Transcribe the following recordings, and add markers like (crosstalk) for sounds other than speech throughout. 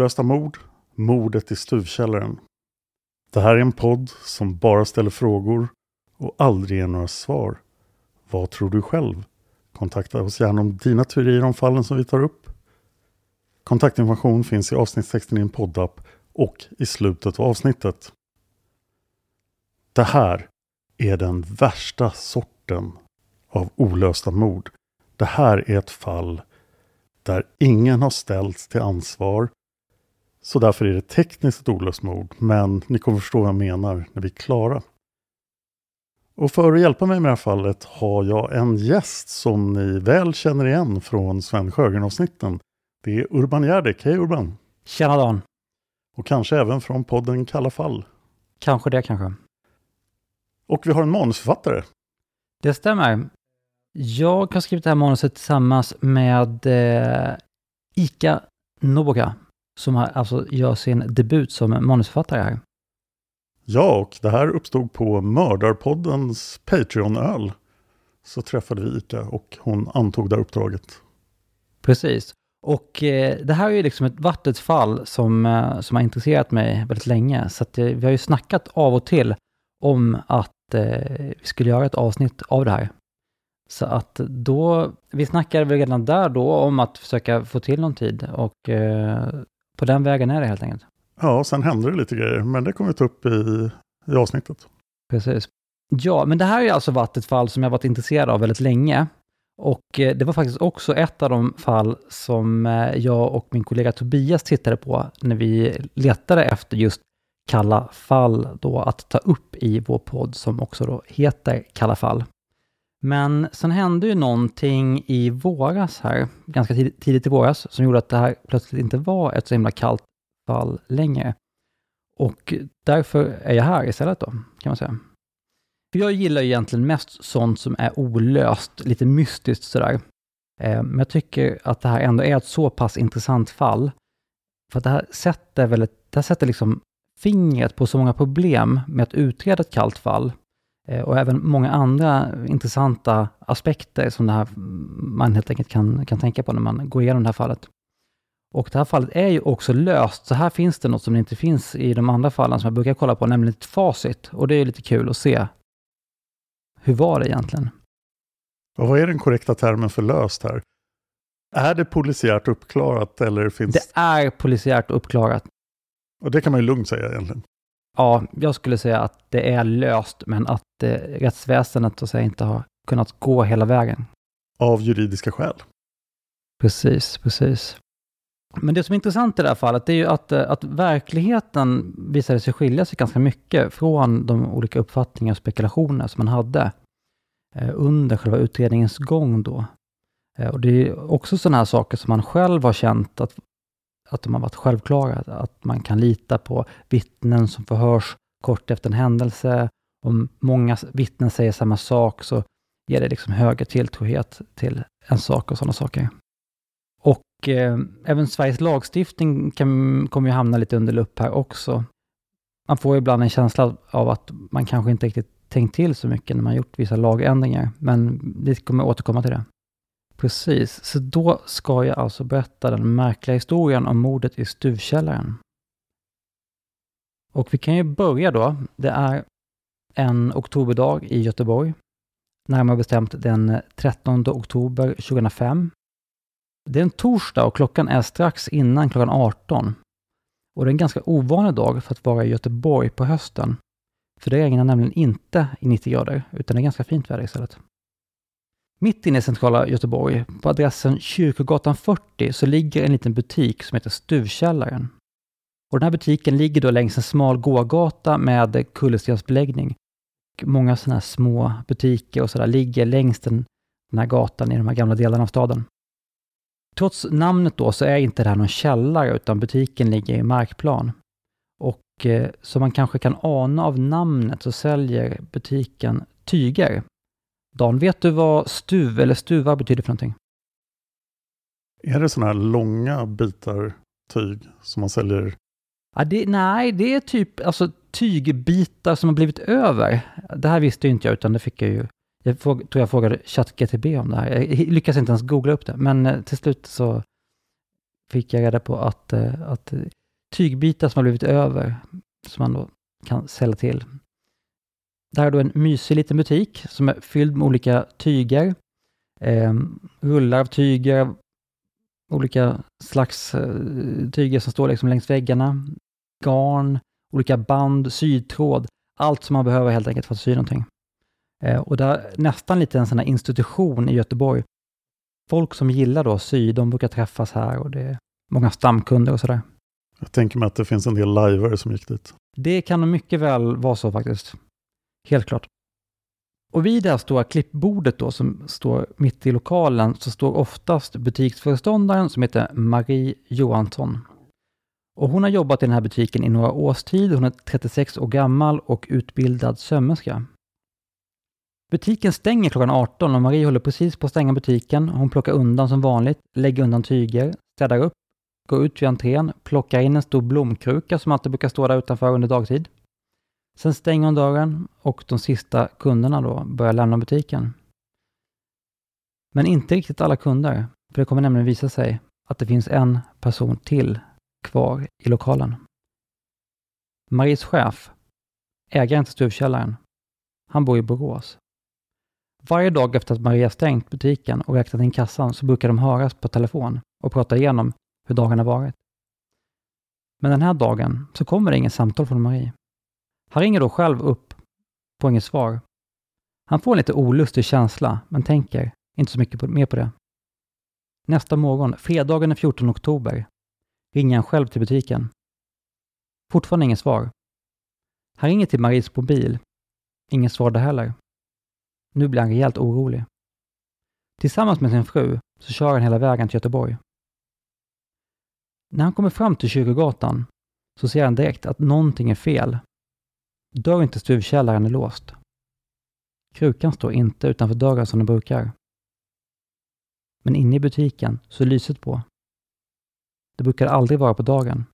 Olösta mord, mordet i stuvkällaren. Det här är en podd som bara ställer frågor och aldrig ger några svar. Vad tror du själv? Kontakta oss gärna om dina teorier om fallen som vi tar upp. Kontaktinformation finns i avsnittstexten i en poddapp och i slutet av avsnittet. Det här är den värsta sorten av olösta mord. Det här är ett fall där ingen har ställts till ansvar så därför är det tekniskt ett olöst mord, men ni kommer förstå vad jag menar när vi är klara. Och för att hjälpa mig med det här fallet har jag en gäst som ni väl känner igen från Sven Sjögren-avsnitten. Det är Urban Järdek. Hej Urban! Tjena Dan. Och kanske även från podden Kalla fall. Kanske det kanske. Och vi har en manusförfattare. Det stämmer. Jag har skrivit det här manuset tillsammans med eh, Ika Noboka, som har, alltså gör sin debut som manusförfattare här. Ja, och det här uppstod på Mördarpoddens Patreon-öl. Så träffade vi Ika och hon antog det här uppdraget. Precis. Och eh, det här är ju liksom ett varit ett fall som, eh, som har intresserat mig väldigt länge. Så att, eh, vi har ju snackat av och till om att eh, vi skulle göra ett avsnitt av det här. Så att då, vi snackade väl redan där då om att försöka få till någon tid och eh, på den vägen är det helt enkelt. Ja, sen hände det lite grejer, men det kommer vi ta upp i, i avsnittet. Precis. Ja, men det här har alltså varit ett fall som jag varit intresserad av väldigt länge. Och eh, det var faktiskt också ett av de fall som eh, jag och min kollega Tobias tittade på när vi letade efter just kalla fall då att ta upp i vår podd som också då heter Kalla fall. Men sen hände ju någonting i våras här, ganska tidigt i våras, som gjorde att det här plötsligt inte var ett så himla kallt fall längre. Och därför är jag här istället då, kan man säga. För jag gillar ju egentligen mest sånt som är olöst, lite mystiskt sådär. Eh, men jag tycker att det här ändå är ett så pass intressant fall. För att det här sätter väldigt, det här sätter liksom fingret på så många problem med att utreda ett kallt fall. Eh, Och även många andra intressanta aspekter som det här man helt enkelt kan, kan tänka på när man går igenom det här fallet. Och det här fallet är ju också löst, så här finns det något som inte finns i de andra fallen som jag brukar kolla på, nämligen ett facit. Och det är lite kul att se. Hur var det egentligen? Och vad är den korrekta termen för löst här? Är det polisiärt uppklarat eller finns... Det är polisiärt uppklarat. Och det kan man ju lugnt säga egentligen. Ja, jag skulle säga att det är löst, men att eh, rättsväsendet så att säga, inte har kunnat gå hela vägen. Av juridiska skäl. Precis, precis. Men det som är intressant i det här fallet är ju att, eh, att verkligheten visade sig skilja sig ganska mycket från de olika uppfattningar och spekulationer som man hade eh, under själva utredningens gång då. Eh, Och det är också sådana här saker som man själv har känt att, att de har varit självklara. Att man kan lita på vittnen som förhörs kort efter en händelse. Om många vittnen säger samma sak så ger det liksom högre tilltrohet till en sak och sådana saker. Och eh, även Sveriges lagstiftning kan, kommer ju hamna lite under lupp här också. Man får ibland en känsla av att man kanske inte riktigt tänkt till så mycket när man gjort vissa lagändringar, men vi kommer återkomma till det. Precis, så då ska jag alltså berätta den märkliga historien om mordet i stuvkällaren. Och vi kan ju börja då. Det är en oktoberdag i Göteborg. Närmare bestämt den 13 oktober 2005. Det är en torsdag och klockan är strax innan klockan 18. Och det är en ganska ovanlig dag för att vara i Göteborg på hösten. För det regnar nämligen inte i 90 grader, utan det är ganska fint väder istället. Mitt inne i centrala Göteborg, på adressen Kyrkogatan 40, så ligger en liten butik som heter Stuvkällaren. Och den här butiken ligger då längs en smal gågata med kullerstensbeläggning. Många sådana här små butiker och sådär ligger längs den, den här gatan i de här gamla delarna av staden. Trots namnet då så är inte det här någon källare utan butiken ligger i markplan. Och eh, som man kanske kan ana av namnet så säljer butiken tyger. Dan, vet du vad stuv eller stuvar betyder för någonting? Är det sådana här långa bitar tyg som man säljer? Ja, det, nej, det är typ alltså, tygbitar som har blivit över. Det här visste ju inte jag, utan det fick jag ju... Jag fråg, tror jag frågade ChatGTP om det här. Jag lyckas inte ens googla upp det, men eh, till slut så fick jag reda på att, eh, att tygbitar som har blivit över, som man då kan sälja till. Det här är då en mysig liten butik som är fylld med olika tyger. Eh, rullar av tyger, olika slags eh, tyger som står liksom längs väggarna. Garn, olika band, sytråd. Allt som man behöver helt enkelt för att sy någonting. Eh, och det är nästan lite en sån här institution i Göteborg. Folk som gillar då sy, de brukar träffas här och det är många stamkunder och sådär. Jag tänker mig att det finns en del lajvare som gick dit. Det kan mycket väl vara så faktiskt. Helt klart. Och vid det här stora klippbordet då som står mitt i lokalen så står oftast butiksföreståndaren som heter Marie Johansson. Och hon har jobbat i den här butiken i några års tid. Hon är 36 år gammal och utbildad sömmerska. Butiken stänger klockan 18 och Marie håller precis på att stänga butiken. Hon plockar undan som vanligt, lägger undan tyger, städar upp, går ut vid entrén, plockar in en stor blomkruka som alltid brukar stå där utanför under dagtid. Sen stänger hon dörren och de sista kunderna då börjar lämna butiken. Men inte riktigt alla kunder, för det kommer nämligen visa sig att det finns en person till kvar i lokalen. Maries chef, ägaren till stuvkällaren, han bor i Borås. Varje dag efter att Maria stängt butiken och räknat in kassan så brukar de höras på telefon och prata igenom hur dagen har varit. Men den här dagen så kommer det inget samtal från Marie. Han ringer då själv upp, får inget svar. Han får en lite olustig känsla, men tänker inte så mycket på, mer på det. Nästa morgon, fredagen den 14 oktober, ringer han själv till butiken. Fortfarande inget svar. Han ringer till Maries mobil. Inget svar där heller. Nu blir han rejält orolig. Tillsammans med sin fru så kör han hela vägen till Göteborg. När han kommer fram till Kyrkogatan så ser han direkt att någonting är fel. Dörren till stuvkällaren är låst. Krukan står inte utanför dörren som den brukar. Men inne i butiken så är lyset på. Det brukar aldrig vara på dagen.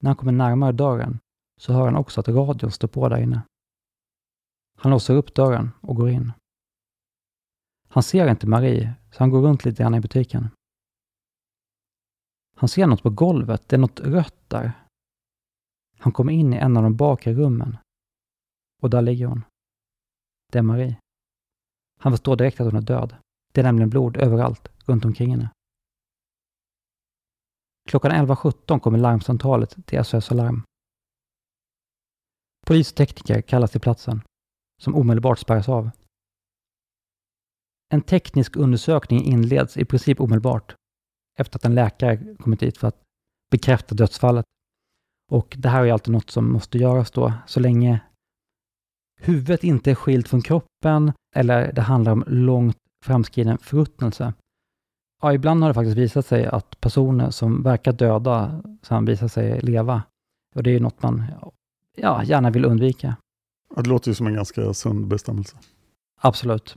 När han kommer närmare dörren så hör han också att radion står på där inne. Han låser upp dörren och går in. Han ser inte Marie, så han går runt lite grann i butiken. Han ser något på golvet, det är något rött där. Han kommer in i en av de bakre rummen. Och där ligger hon. Det är Marie. Han förstår direkt att hon är död. Det är nämligen blod överallt. runt omkring henne. Klockan 11.17 kommer larmsamtalet till SOS Alarm. Polis och tekniker kallas till platsen, som omedelbart spärras av. En teknisk undersökning inleds i princip omedelbart efter att en läkare kommit dit för att bekräfta dödsfallet. Och det här är alltid något som måste göras då, så länge huvudet inte är skilt från kroppen eller det handlar om långt framskriden förruttnelse. Ja, ibland har det faktiskt visat sig att personer som verkar döda sen visar sig leva. Och det är ju något man ja, gärna vill undvika. Ja, Det låter ju som en ganska sund bestämmelse. Absolut.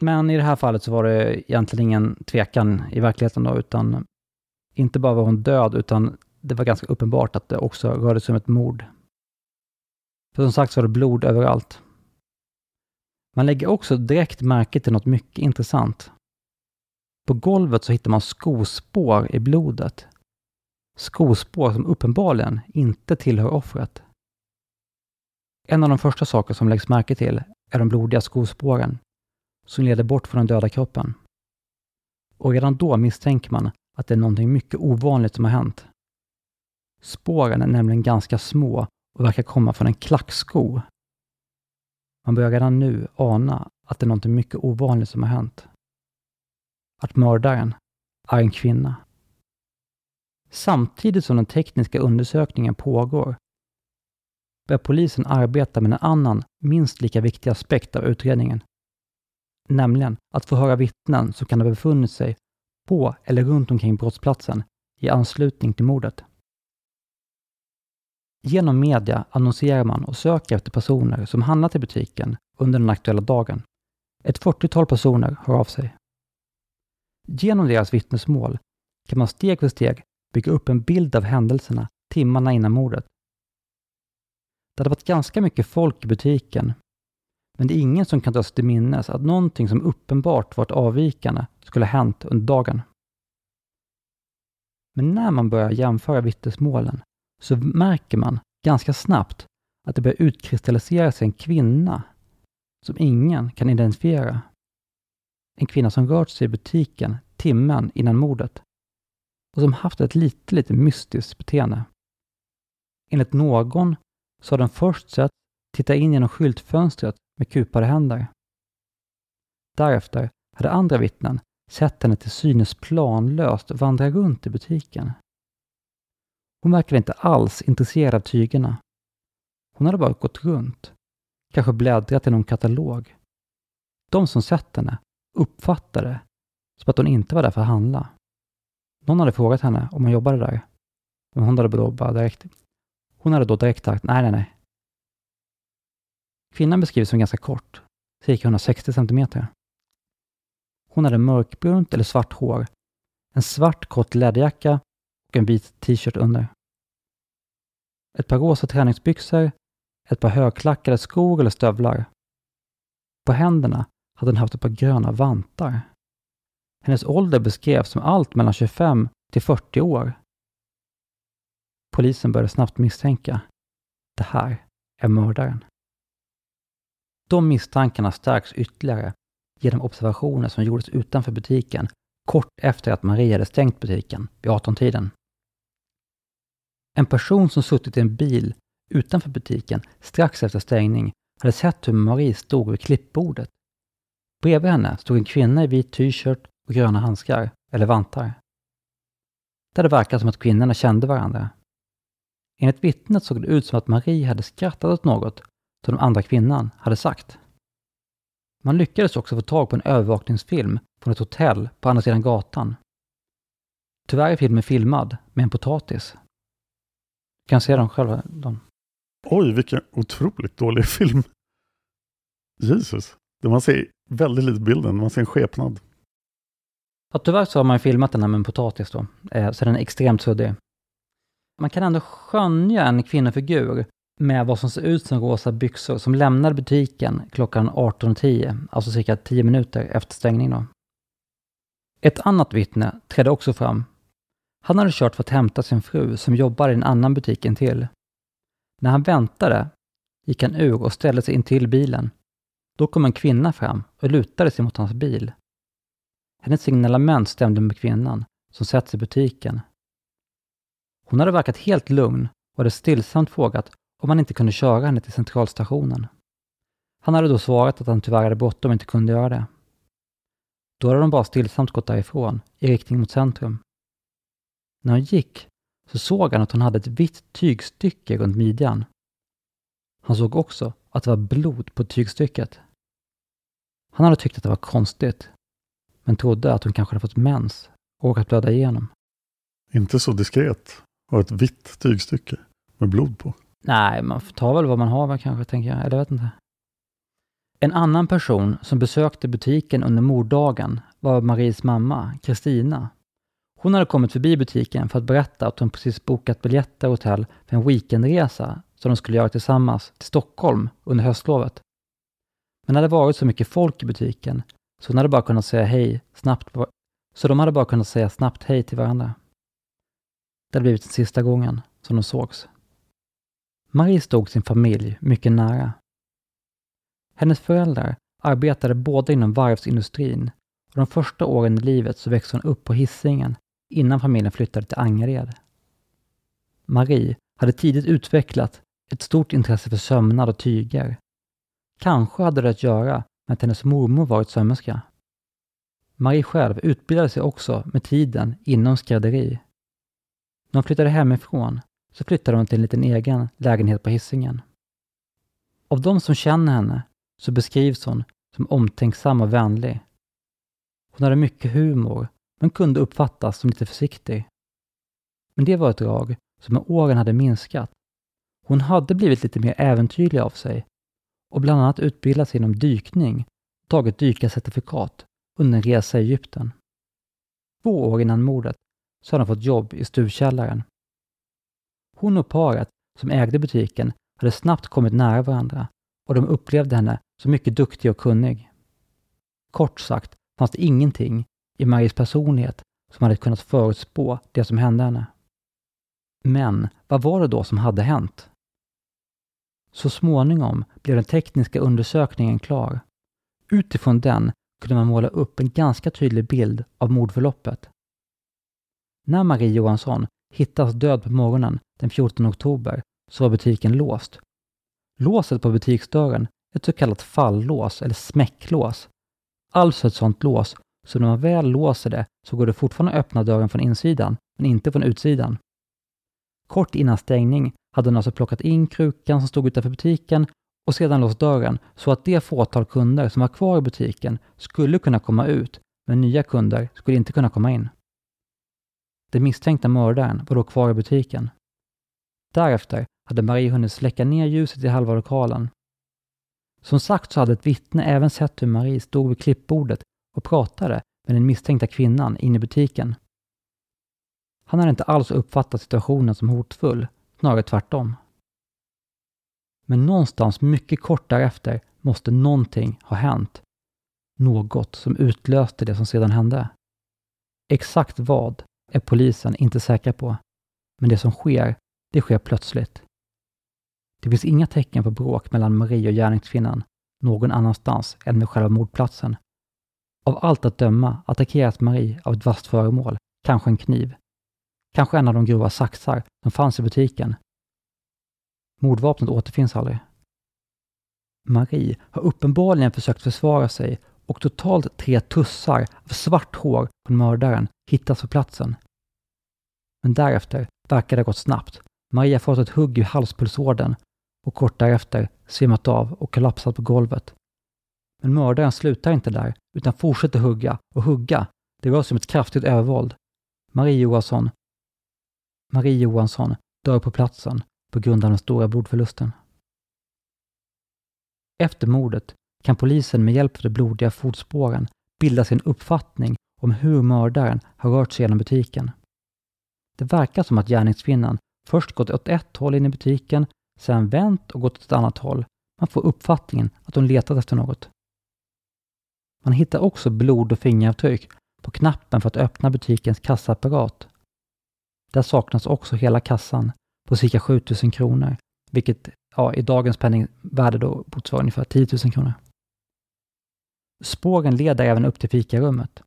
Men i det här fallet så var det egentligen ingen tvekan i verkligheten då, utan inte bara var hon död, utan det var ganska uppenbart att det också rörde sig om ett mord. För som sagt så var det blod överallt. Man lägger också direkt märke till något mycket intressant. På golvet så hittar man skospår i blodet. Skospår som uppenbarligen inte tillhör offret. En av de första saker som läggs märke till är de blodiga skospåren som leder bort från den döda kroppen. Och redan då misstänker man att det är någonting mycket ovanligt som har hänt. Spåren är nämligen ganska små och verkar komma från en klacksko. Man börjar redan nu ana att det är någonting mycket ovanligt som har hänt. Att mördaren är en kvinna. Samtidigt som den tekniska undersökningen pågår börjar polisen arbeta med en annan, minst lika viktig aspekt av utredningen. Nämligen att förhöra vittnen som kan ha befunnit sig på eller runt omkring brottsplatsen i anslutning till mordet. Genom media annonserar man och söker efter personer som handlat i butiken under den aktuella dagen. Ett 40-tal personer hör av sig. Genom deras vittnesmål kan man steg för steg bygga upp en bild av händelserna timmarna innan mordet. Det hade varit ganska mycket folk i butiken, men det är ingen som kan dra sig till minnes att någonting som uppenbart varit avvikande skulle ha hänt under dagen. Men när man börjar jämföra vittnesmålen så märker man ganska snabbt att det börjar utkristallisera sig en kvinna som ingen kan identifiera. En kvinna som rört sig i butiken timmen innan mordet och som haft ett lite, lite mystiskt beteende. Enligt någon så har den först sett titta in genom skyltfönstret med kupade händer. Därefter hade andra vittnen sett henne till synes planlöst vandra runt i butiken. Hon verkade inte alls intresserad av tygerna. Hon hade bara gått runt, kanske bläddrat i någon katalog. De som sett henne uppfattade som att hon inte var där för att handla. Någon hade frågat henne om hon jobbade där, men hon hade då bara direkt hon hade då direkt sagt nej, nej, nej. Kvinnan beskrivs som ganska kort, cirka 160 centimeter. Hon hade mörkbrunt eller svart hår, en svart kort läderjacka och en vit t-shirt under. Ett par rosa träningsbyxor ett par högklackade skor eller stövlar. På händerna hade hon haft ett par gröna vantar. Hennes ålder beskrevs som allt mellan 25 till 40 år. Polisen började snabbt misstänka. Det här är mördaren. De misstankarna stärks ytterligare genom observationer som gjordes utanför butiken kort efter att Marie hade stängt butiken vid 18-tiden. En person som suttit i en bil utanför butiken strax efter stängning hade sett hur Marie stod vid klippbordet. Bredvid henne stod en kvinna i vit t-shirt och gröna handskar, eller vantar. Det hade verkat som att kvinnorna kände varandra. Enligt vittnet såg det ut som att Marie hade skrattat åt något som den andra kvinnan hade sagt. Man lyckades också få tag på en övervakningsfilm från ett hotell på andra sidan gatan. Tyvärr är filmen filmad med en potatis. Du kan se dem själva. De. Oj, vilken otroligt dålig film. Jesus. Man ser väldigt lite bilden, man ser en skepnad. Ja, tyvärr så har man filmat den här med en potatis då, eh, så den är extremt suddig. Man kan ändå skönja en kvinnofigur med vad som ser ut som rosa byxor som lämnar butiken klockan 18.10, alltså cirka 10 minuter efter stängning. Då. Ett annat vittne trädde också fram. Han hade kört för att hämta sin fru som jobbar i en annan butik till. När han väntade gick han ur och ställde sig in till bilen. Då kom en kvinna fram och lutade sig mot hans bil. Hennes signalement stämde med kvinnan som sätts i butiken. Hon hade verkat helt lugn och hade stillsamt frågat om han inte kunde köra henne till centralstationen. Han hade då svarat att han tyvärr hade bråttom och inte kunde göra det. Då hade de bara stillsamt gått därifrån, i riktning mot centrum. När hon gick så såg han att hon hade ett vitt tygstycke runt midjan. Han såg också att det var blod på tygstycket. Han hade tyckt att det var konstigt, men trodde att hon kanske hade fått mens och råkat blöda igenom. Inte så diskret. och ett vitt tygstycke med blod på. Nej, man tar väl vad man har kanske, tänker jag. Eller jag vet inte. En annan person som besökte butiken under morddagen var Maries mamma, Kristina. Hon hade kommit förbi butiken för att berätta att hon precis bokat biljetter och hotell för en weekendresa som de skulle göra tillsammans till Stockholm under höstlovet. Men det hade varit så mycket folk i butiken så hon hade bara kunnat säga hej snabbt. Så de hade bara kunnat säga snabbt hej till varandra. Det hade blivit den sista gången som de sågs. Marie stod sin familj mycket nära. Hennes föräldrar arbetade båda inom varvsindustrin och de första åren i livet så växte hon upp på hissingen innan familjen flyttade till Angered. Marie hade tidigt utvecklat ett stort intresse för sömnad och tyger. Kanske hade det att göra med att hennes mormor varit sömmerska. Marie själv utbildade sig också med tiden inom skrädderi. När hon flyttade hemifrån så flyttade hon till en liten egen lägenhet på hissingen. Av de som känner henne så beskrivs hon som omtänksam och vänlig. Hon hade mycket humor, men kunde uppfattas som lite försiktig. Men det var ett drag som med åren hade minskat. Hon hade blivit lite mer äventyrlig av sig och bland annat utbildat sig inom dykning och tagit dykarcertifikat under en resa i Egypten. Två år innan mordet så hade hon fått jobb i stuvkällaren. Hon och paret som ägde butiken hade snabbt kommit nära varandra och de upplevde henne som mycket duktig och kunnig. Kort sagt fanns det ingenting i Maries personlighet som hade kunnat förutspå det som hände henne. Men vad var det då som hade hänt? Så småningom blev den tekniska undersökningen klar. Utifrån den kunde man måla upp en ganska tydlig bild av mordförloppet. När Marie Johansson hittas död på morgonen den 14 oktober så var butiken låst. Låset på butiksdörren är ett så kallat falllås eller smäcklås. Alltså ett sådant lås så när man väl låser det så går det fortfarande att öppna dörren från insidan, men inte från utsidan. Kort innan stängning hade hon alltså plockat in krukan som stod utanför butiken och sedan låst dörren så att det fåtal kunder som var kvar i butiken skulle kunna komma ut, men nya kunder skulle inte kunna komma in. Den misstänkta mördaren var då kvar i butiken. Därefter hade Marie hunnit släcka ner ljuset i halva lokalen. Som sagt så hade ett vittne även sett hur Marie stod vid klippbordet och pratade med den misstänkta kvinnan inne i butiken. Han hade inte alls uppfattat situationen som hotfull, snarare tvärtom. Men någonstans mycket kort därefter måste någonting ha hänt. Något som utlöste det som sedan hände. Exakt vad är polisen inte säkra på. Men det som sker, det sker plötsligt. Det finns inga tecken på bråk mellan Marie och gärningskvinnan någon annanstans än vid själva mordplatsen. Av allt att döma attackeras Marie av ett vasst föremål, kanske en kniv. Kanske en av de grova saxar som fanns i butiken. Mordvapnet återfinns aldrig. Marie har uppenbarligen försökt försvara sig och totalt tre tussar av svart hår från mördaren hittas på platsen. Men därefter verkar det ha gått snabbt. Maria fått ett hugg i halspulsådern och kort därefter svimmat av och kollapsat på golvet. Men mördaren slutar inte där, utan fortsätter hugga och hugga. Det rör sig om ett kraftigt övervåld. Marie Johansson, Marie Johansson dör på platsen på grund av den stora blodförlusten. Efter mordet kan polisen med hjälp av de blodiga fotspåren bilda sin uppfattning om hur mördaren har rört sig genom butiken. Det verkar som att gärningskvinnan först gått åt ett håll in i butiken, sedan vänt och gått åt ett annat håll. Man får uppfattningen att hon letat efter något. Man hittar också blod och fingeravtryck på knappen för att öppna butikens kassaapparat. Där saknas också hela kassan på cirka 7000 kronor, vilket ja, i dagens penningvärde då motsvarar ungefär 10 000 kronor. Spåren leder även upp till fikarummet.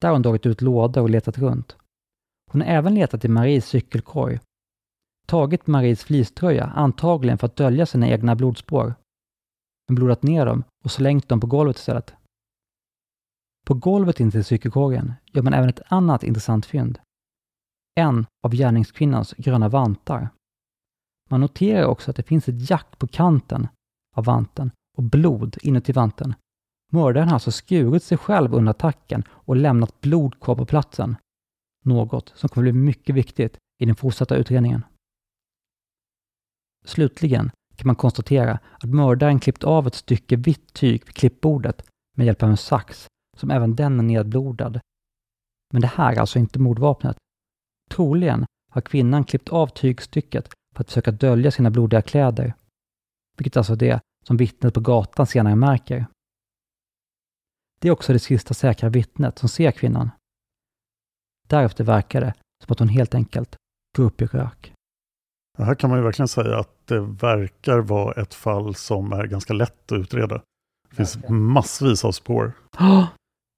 Där har hon dragit ut lådor och letat runt. Hon har även letat i Maries cykelkorg. Tagit Maries fleecetröja, antagligen för att dölja sina egna blodspår. Men blodat ner dem och slängt dem på golvet istället. På golvet intill cykelkorgen gör man även ett annat intressant fynd. En av gärningskvinnans gröna vantar. Man noterar också att det finns ett jack på kanten av vanten och blod inuti vanten. Mördaren har alltså skurit sig själv under attacken och lämnat blod kvar på platsen. Något som kommer bli mycket viktigt i den fortsatta utredningen. Slutligen kan man konstatera att mördaren klippt av ett stycke vitt tyg vid klippbordet med hjälp av en sax, som även den är nedblodad. Men det här är alltså inte mordvapnet. Troligen har kvinnan klippt av tygstycket för att försöka dölja sina blodiga kläder, vilket alltså är det som vittnet på gatan senare märker. Det är också det sista säkra vittnet som ser kvinnan. Därefter verkar det som att hon helt enkelt går upp i rök. Här kan man ju verkligen säga att det verkar vara ett fall som är ganska lätt att utreda. Det finns massvis av spår. Ja,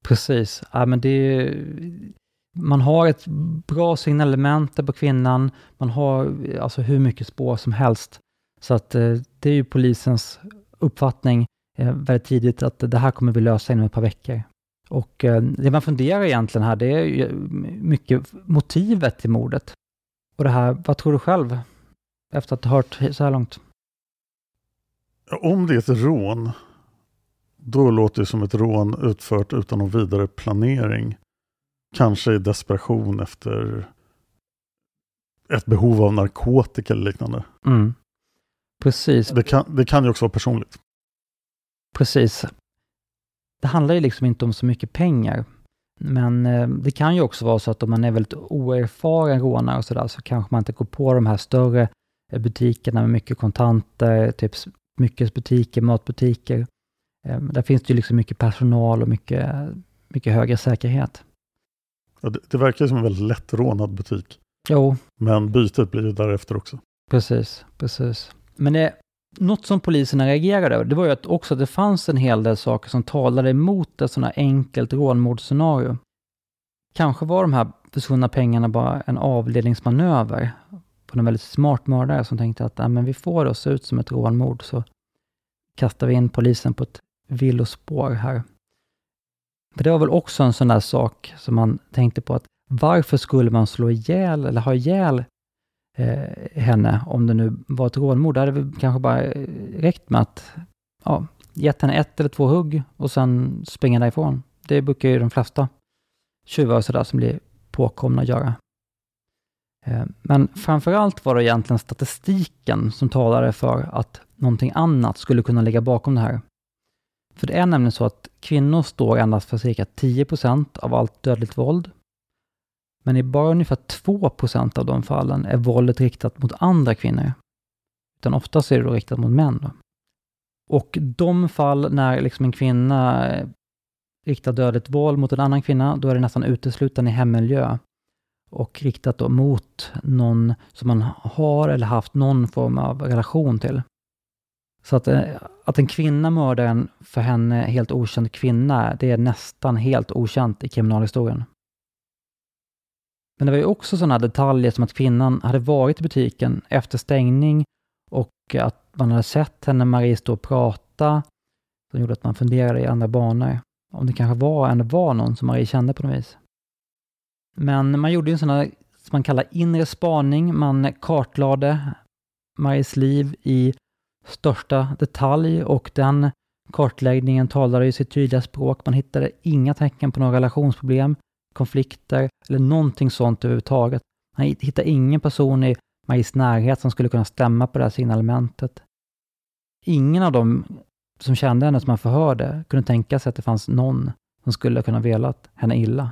precis. Ja, men det är, man har ett bra signalement på kvinnan. Man har alltså hur mycket spår som helst. Så att eh, det är ju polisens uppfattning väldigt tidigt att det här kommer vi lösa inom ett par veckor. Och eh, det man funderar egentligen här, det är ju mycket motivet till mordet. Och det här, vad tror du själv? Efter att ha hört så här långt. Om det är ett rån, då låter det som ett rån utfört utan någon vidare planering. Kanske i desperation efter ett behov av narkotika eller liknande. Mm. Precis. Det kan, det kan ju också vara personligt. Precis. Det handlar ju liksom inte om så mycket pengar. Men eh, det kan ju också vara så att om man är väldigt oerfaren rånare och sådär så kanske man inte går på de här större eh, butikerna med mycket kontanter, typ smyckesbutiker, matbutiker. Eh, där finns det ju liksom mycket personal och mycket, mycket högre säkerhet. Ja, det, det verkar som en väldigt lättrånad butik. Jo, Men bytet blir ju därefter också. precis, precis. Men det, något som poliserna reagerade över, det var ju att också att det fanns en hel del saker som talade emot ett sådant här enkelt rånmordsscenario. Kanske var de här försvunna pengarna bara en avledningsmanöver på en väldigt smart mördare som tänkte att men vi får det att se ut som ett rånmord så kastar vi in polisen på ett villospår här. För det var väl också en sån där sak som man tänkte på att varför skulle man slå ihjäl eller ha ihjäl eh, henne om det nu var ett rånmord? Det hade väl kanske bara eh, räckt med att ja, gett henne ett eller två hugg och sen springa därifrån. Det brukar ju de flesta tjuvar och sådär som blir påkomna göra. Eh, Men framförallt var det egentligen statistiken som talade för att någonting annat skulle kunna ligga bakom det här. För det är nämligen så att kvinnor står endast för cirka 10 procent av allt dödligt våld. Men i bara ungefär 2% av de fallen är våldet riktat mot andra kvinnor. Utan oftast är det då riktat mot män. Då. Och de fall när liksom en kvinna eh, riktar dödligt våld mot en annan kvinna, då är det nästan uteslutande i hemmiljö. Och riktat då mot någon som man har eller haft någon form av relation till. Så att, eh, att en kvinna mördar en för henne helt okänd kvinna, det är nästan helt okänt i kriminalhistorien. Men det var ju också sådana detaljer som att kvinnan hade varit i butiken efter stängning och att man hade sett henne Marie stå och prata, som gjorde att man funderade i andra banor. Om det kanske var, ändå var någon som Marie kände på något vis. Men man gjorde ju en sån här, som man kallar inre spaning. Man kartlade Maries liv i största detalj och den kartläggningen talade ju sitt tydliga språk. Man hittade inga tecken på några relationsproblem, konflikter eller någonting sånt överhuvudtaget. Han hittade ingen person i Maries närhet som skulle kunna stämma på det här signalementet. Ingen av dem som kände henne som han förhörde kunde tänka sig att det fanns någon som skulle kunna velat henne illa.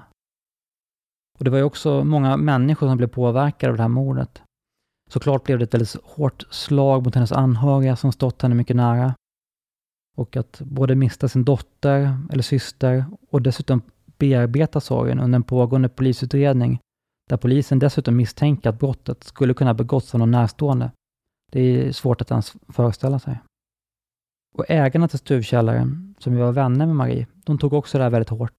Och det var ju också många människor som blev påverkade av det här mordet. Såklart blev det ett väldigt hårt slag mot hennes anhöriga som stått henne mycket nära. Och att både mista sin dotter eller syster och dessutom bearbeta sorgen under en pågående polisutredning där polisen dessutom misstänker att brottet skulle kunna begåtts av någon närstående. Det är svårt att ens föreställa sig. Och ägarna till stuvkällaren, som ju var vänner med Marie, de tog också det här väldigt hårt.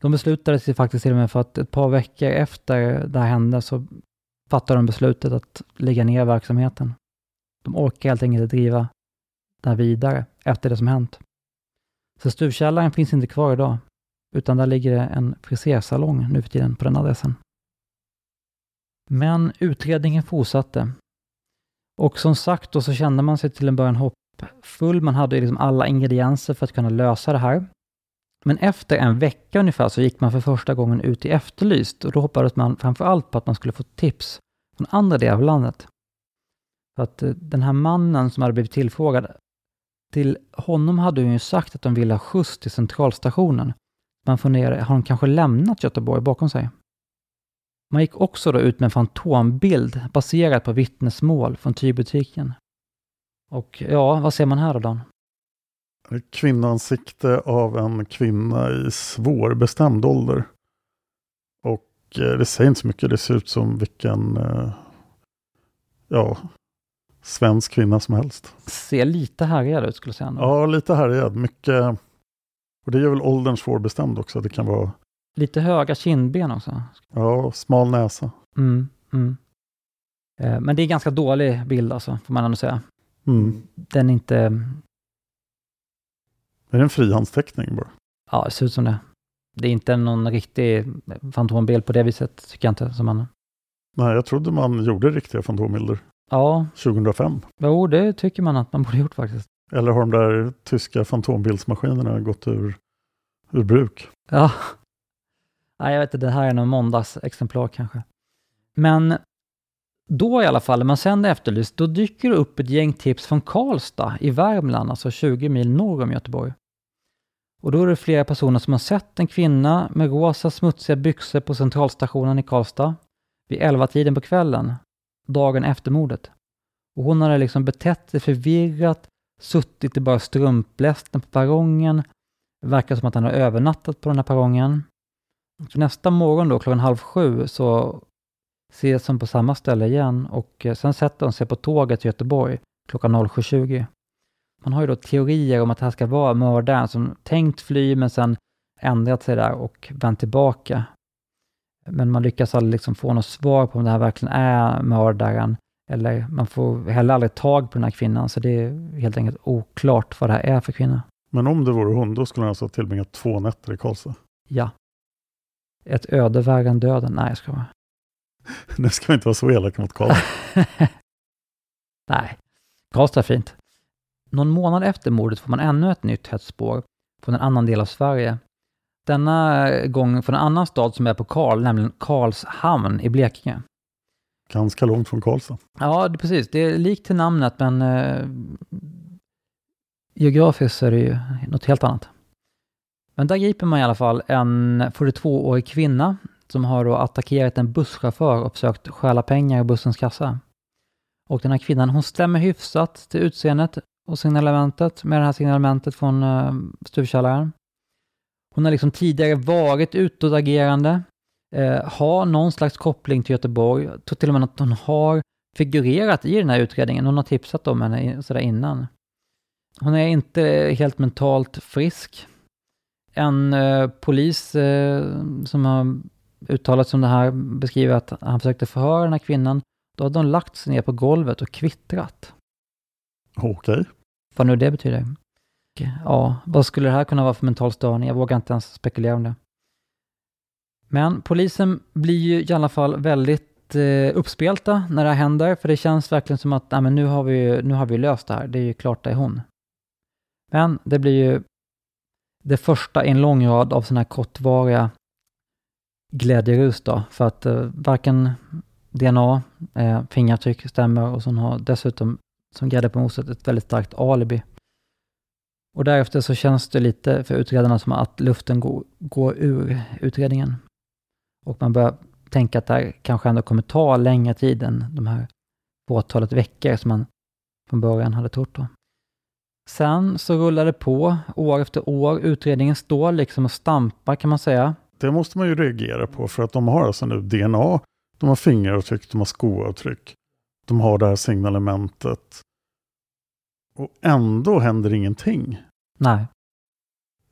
De beslutade sig faktiskt till och med för att ett par veckor efter det här hände så fattade de beslutet att lägga ner verksamheten. De orkar helt enkelt inte driva det här vidare efter det som hänt. Så stuvkällaren finns inte kvar idag, utan där ligger det en frisersalong nu för tiden på den adressen. Men utredningen fortsatte. Och som sagt då så kände man sig till en början hoppfull. Man hade liksom alla ingredienser för att kunna lösa det här. Men efter en vecka ungefär så gick man för första gången ut i Efterlyst och då hoppades man framför allt på att man skulle få tips från andra delar av landet. För att eh, den här mannen som hade blivit tillfrågad, till honom hade hon ju sagt att de ville ha skjuts till centralstationen. Man funderade, har de kanske lämnat Göteborg bakom sig? Man gick också då ut med en fantombild baserat på vittnesmål från tygbutiken. Och ja, vad ser man här då, Dan? kvinnoansikte av en kvinna i svårbestämd ålder. Och eh, det säger inte så mycket, det ser ut som vilken eh, ja, svensk kvinna som helst. Ser lite härjad ut skulle jag säga. Ja, lite härjad. Mycket, och det gör väl åldern svårbestämd också. Det kan vara... Lite höga kindben också. Ja, smal näsa. Mm, mm. Eh, men det är en ganska dålig bild alltså, får man ändå säga. Mm. Den är inte... Är det en frihandsteckning bara? Ja, det ser ut som det. Det är inte någon riktig fantombild på det viset, tycker jag inte. Som man... Nej, jag trodde man gjorde riktiga fantombilder Ja, 2005. jo, det tycker man att man borde gjort faktiskt. Eller har de där tyska fantombildsmaskinerna gått ur, ur bruk? Ja. Nej, jag vet inte, det här är någon måndagsexemplar kanske. Men då i alla fall, när man sen efterlyst, då dyker det upp ett gäng tips från Karlstad i Värmland, alltså 20 mil norr om Göteborg. Och då är det flera personer som har sett en kvinna med rosa smutsiga byxor på centralstationen i Karlstad vid 11-tiden på kvällen, dagen efter mordet. Och hon hade liksom betett sig förvirrat, suttit i bara strumplästen på perrongen. Det verkar som att han har övernattat på den här perrongen. Så nästa morgon då, klockan halv sju, så ses de på samma ställe igen och eh, sen sätter de sig på tåget till Göteborg klockan 07.20. Man har ju då teorier om att det här ska vara mördaren som tänkt fly men sen ändrat sig där och vänt tillbaka. Men man lyckas aldrig liksom få något svar på om det här verkligen är mördaren. Eller man får heller aldrig tag på den här kvinnan, så det är helt enkelt oklart vad det här är för kvinna. Men om det vore hon, då skulle hon alltså ha tillbringat två nätter i Karlstad. Ja. Ett öde värre än döden. Nej, jag ska vara. (laughs) Nu ska vi inte vara så elaka mot Karlstad. (laughs) Nej, Karlstad är fint. Någon månad efter mordet får man ännu ett nytt hett spår från en annan del av Sverige. Denna gång från en annan stad som är på Karl, nämligen Karlshamn i Blekinge. Ganska långt från Karlstad. Ja, det, precis. Det är likt till namnet, men eh, geografiskt är det ju något helt annat. Men där griper man i alla fall en 42-årig kvinna som har då attackerat en busschaufför och försökt stjäla pengar i bussens kassa. Och den här kvinnan, hon stämmer hyfsat till utseendet och signalementet med det här signalementet från uh, stuvkällaren. Hon har liksom tidigare varit utåtagerande, eh, har någon slags koppling till Göteborg. Jag tror till och med att hon har figurerat i den här utredningen. Hon har tipsat om henne sådär innan. Hon är inte helt mentalt frisk. En eh, polis eh, som har uttalat sig om det här beskriver att han försökte förhöra den här kvinnan. Då hade hon lagt sig ner på golvet och kvittrat. Okej. Vad nu det betyder. Ja, vad skulle det här kunna vara för mental störning? Jag vågar inte ens spekulera om det. Men polisen blir ju i alla fall väldigt eh, uppspelta när det här händer, för det känns verkligen som att nej, men nu, har vi, nu har vi löst det här. Det är ju klart det är hon. Men det blir ju det första i en lång rad av sådana här kortvariga glädjerus då, för att eh, varken DNA, eh, fingeravtryck stämmer och så har dessutom som grädde på moset ett väldigt starkt alibi. Och därefter så känns det lite för utredarna som att luften går, går ur utredningen. Och man börjar tänka att det här kanske ändå kommer ta längre tid än de här fåtalet veckor som man från början hade trott då. Sen så rullar det på år efter år. Utredningen står liksom och stampar kan man säga. Det måste man ju reagera på för att de har alltså nu DNA, de har fingeravtryck, de har skoavtryck. De har det här signalementet. Och ändå händer ingenting. Nej.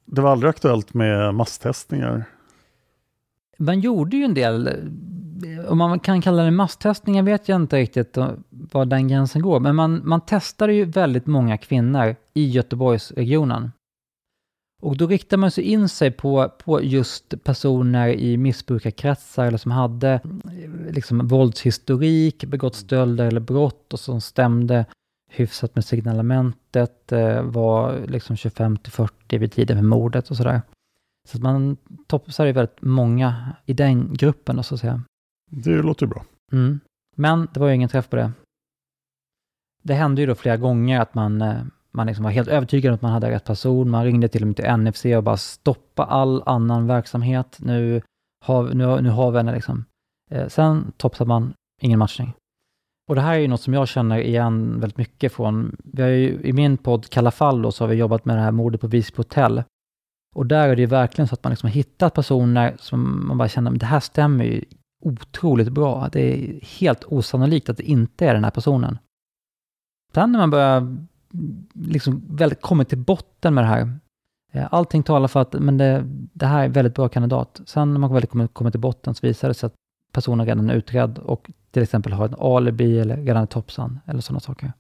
Det var aldrig aktuellt med masstestningar. Man gjorde ju en del, eh, om man kan kalla det masstestningar vet jag inte riktigt var den gränsen går, men man, man testade ju väldigt många kvinnor i Göteborgsregionen. Och då riktar man sig in sig på, på just personer i missbrukarkretsar eller som hade eh, liksom våldshistorik, begått stölder eller brott och som stämde hyfsat med signalementet, eh, var liksom 25 till 40 vid tiden för mordet och sådär. Så att man topsar ju väldigt många i den gruppen då, så att säga. Det låter bra. Mm. Men det var ju ingen träff på det. Det hände ju då flera gånger att man, eh, man liksom var helt övertygad om att man hade rätt person. Man ringde till och med till NFC och bara stoppa all annan verksamhet. Nu har, nu, nu har vi henne liksom. Eh, sen topsade man ingen matchning. Och det här är ju något som jag känner igen väldigt mycket från, vi har ju, i min podd Kalla fall då, så har vi jobbat med det här mordet på Visby hotell. Och där är det ju verkligen så att man liksom har hittat personer som man bara känner, men det här stämmer ju otroligt bra. Det är helt osannolikt att det inte är den här personen. Sen när man börjar mm, liksom väldigt kommit till botten med det här, eh, allting talar för att men det, det här är en väldigt bra kandidat. Sen när man väl kommer, kommer till botten så visar det sig att personen redan är utredd och till exempel har ett alibi eller redan är topsan eller sådana saker.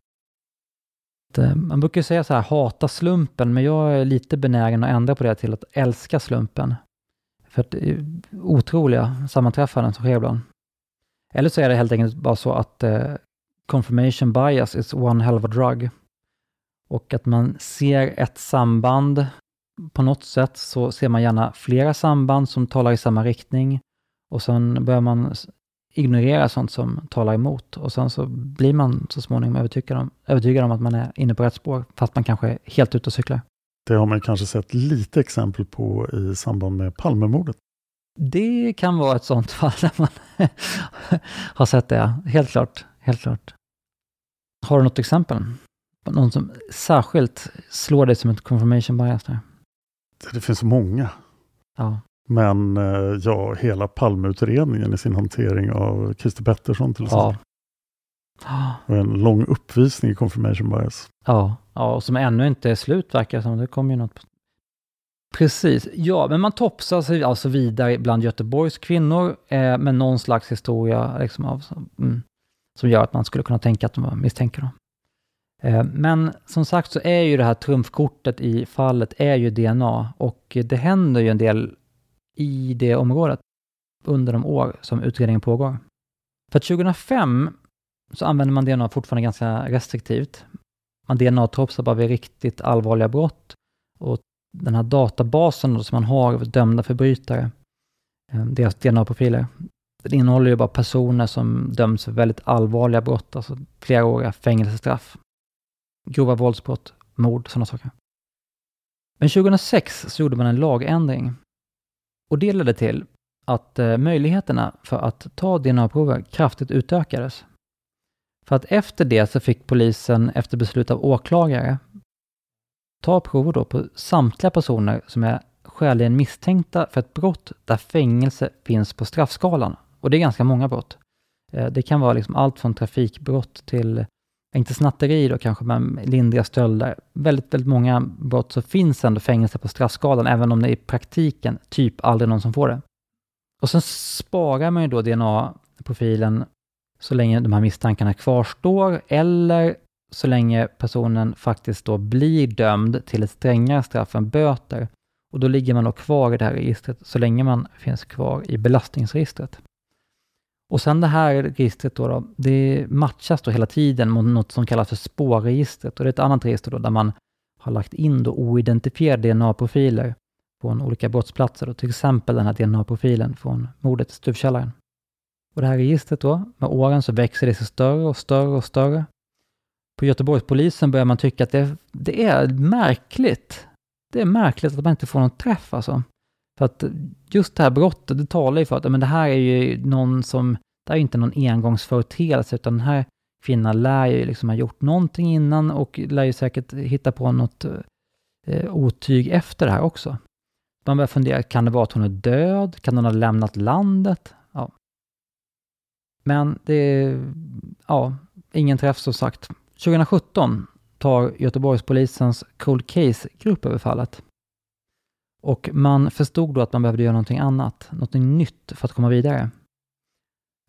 Eh, man brukar säga så här, hata slumpen, men jag är lite benägen att ändra på det till att älska slumpen. För att det är otroliga sammanträffanden som sker ibland. Eller så är det helt enkelt bara så att eh, confirmation bias is one hell of a drug. Och att man ser ett samband på något sätt så ser man gärna flera samband som talar i samma riktning. Och sen börjar man ignorera sånt som talar emot. Och sen så blir man så småningom övertygad om, övertygad om att man är inne på rätt spår, fast man kanske är helt ute och cyklar. Det har man kanske sett lite exempel på i samband med Palmemordet. Det kan vara ett sånt (laughs) fall där man (laughs) har sett det. Helt klart. Helt klart. Har du något exempel? Någon som särskilt slår dig som ett confirmation bias där? Det finns många. Ja. Men eh, ja, hela Palmeutredningen i sin hantering av Christer Pettersson till exempel. Ja. Och en lång uppvisning i confirmation bias. Ja, ja, och som ännu inte är slut verkar som. Det kommer ju något. Precis, ja, men man topsar sig alltså vidare bland Göteborgs kvinnor eh, med någon slags historia liksom, av, mm, som gör att man skulle kunna tänka att de var misstänkta. Eh, men som sagt så är ju det här trumfkortet i fallet är ju DNA och det händer ju en del i det området under de år som utredningen pågår. För 2005 så använder man DNA fortfarande ganska restriktivt. Man DNA-tropsar bara vid riktigt allvarliga brott och den här databasen som man har av dömda förbrytare, eh, deras DNA-profiler, den innehåller ju bara personer som döms för väldigt allvarliga brott, alltså fleråriga fängelsestraff, grova våldsbrott, mord, sådana saker. Men 2006 så gjorde man en lagändring och det ledde till att eh, möjligheterna för att ta DNA-prover kraftigt utökades. För att efter det så fick polisen, efter beslut av åklagare, ta prover då på samtliga personer som är skäligen misstänkta för ett brott där fängelse finns på straffskalan. Och det är ganska många brott. Eh, det kan vara liksom allt från trafikbrott till, inte snatteri då kanske, men lindriga stölder. Väldigt, väldigt många brott så finns ändå fängelse på straffskalan, även om det i praktiken typ aldrig någon som får det. Och sen sparar man ju då DNA-profilen så länge de här misstankarna kvarstår, eller så länge personen faktiskt då blir dömd till ett strängare straff än böter. Och då ligger man då kvar i det här registret så länge man finns kvar i belastningsregistret. Och sen det här registret då, då det matchas då hela tiden mot något som kallas för spårregistret. Och det är ett annat register då där man har lagt in då oidentifierade DNA-profiler från olika brottsplatser. Då, till exempel den här DNA-profilen från mordet i Stuvkällaren. Och det här registret då, med åren så växer det sig större och större och större. På Göteborgspolisen börjar man tycka att det, det är märkligt. Det är märkligt att man inte får någon träff alltså. För att just det här brottet, det talar ju för att men det här är ju någon som, det här är ju inte någon engångsföreteelse, utan den här kvinnan lär ju liksom ha gjort någonting innan och lär ju säkert hitta på något eh, otyg efter det här också. Man börjar fundera, kan det vara att hon är död? Kan hon ha lämnat landet? Ja. Men det är, ja, ingen träff som sagt. 2017 tar Göteborgspolisens Cold Case-grupp över fallet. Och man förstod då att man behövde göra någonting annat, någonting nytt för att komma vidare.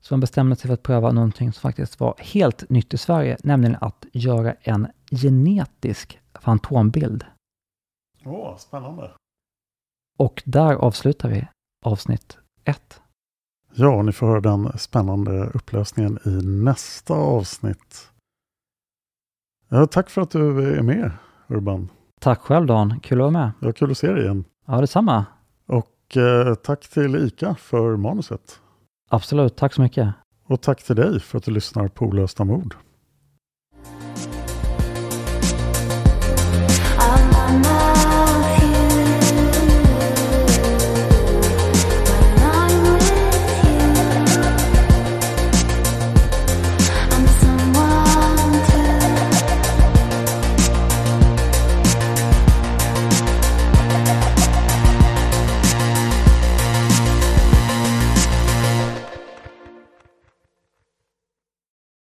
Så man bestämde sig för att pröva någonting som faktiskt var helt nytt i Sverige, nämligen att göra en genetisk fantombild. Åh, spännande. Och där avslutar vi avsnitt ett. Ja, ni får höra den spännande upplösningen i nästa avsnitt. Ja, tack för att du är med, Urban. Tack själv Dan, kul att vara med. Ja, kul att se dig igen. Ja, detsamma. Och eh, tack till ICA för manuset. Absolut, tack så mycket. Och tack till dig för att du lyssnar på Olösta mord.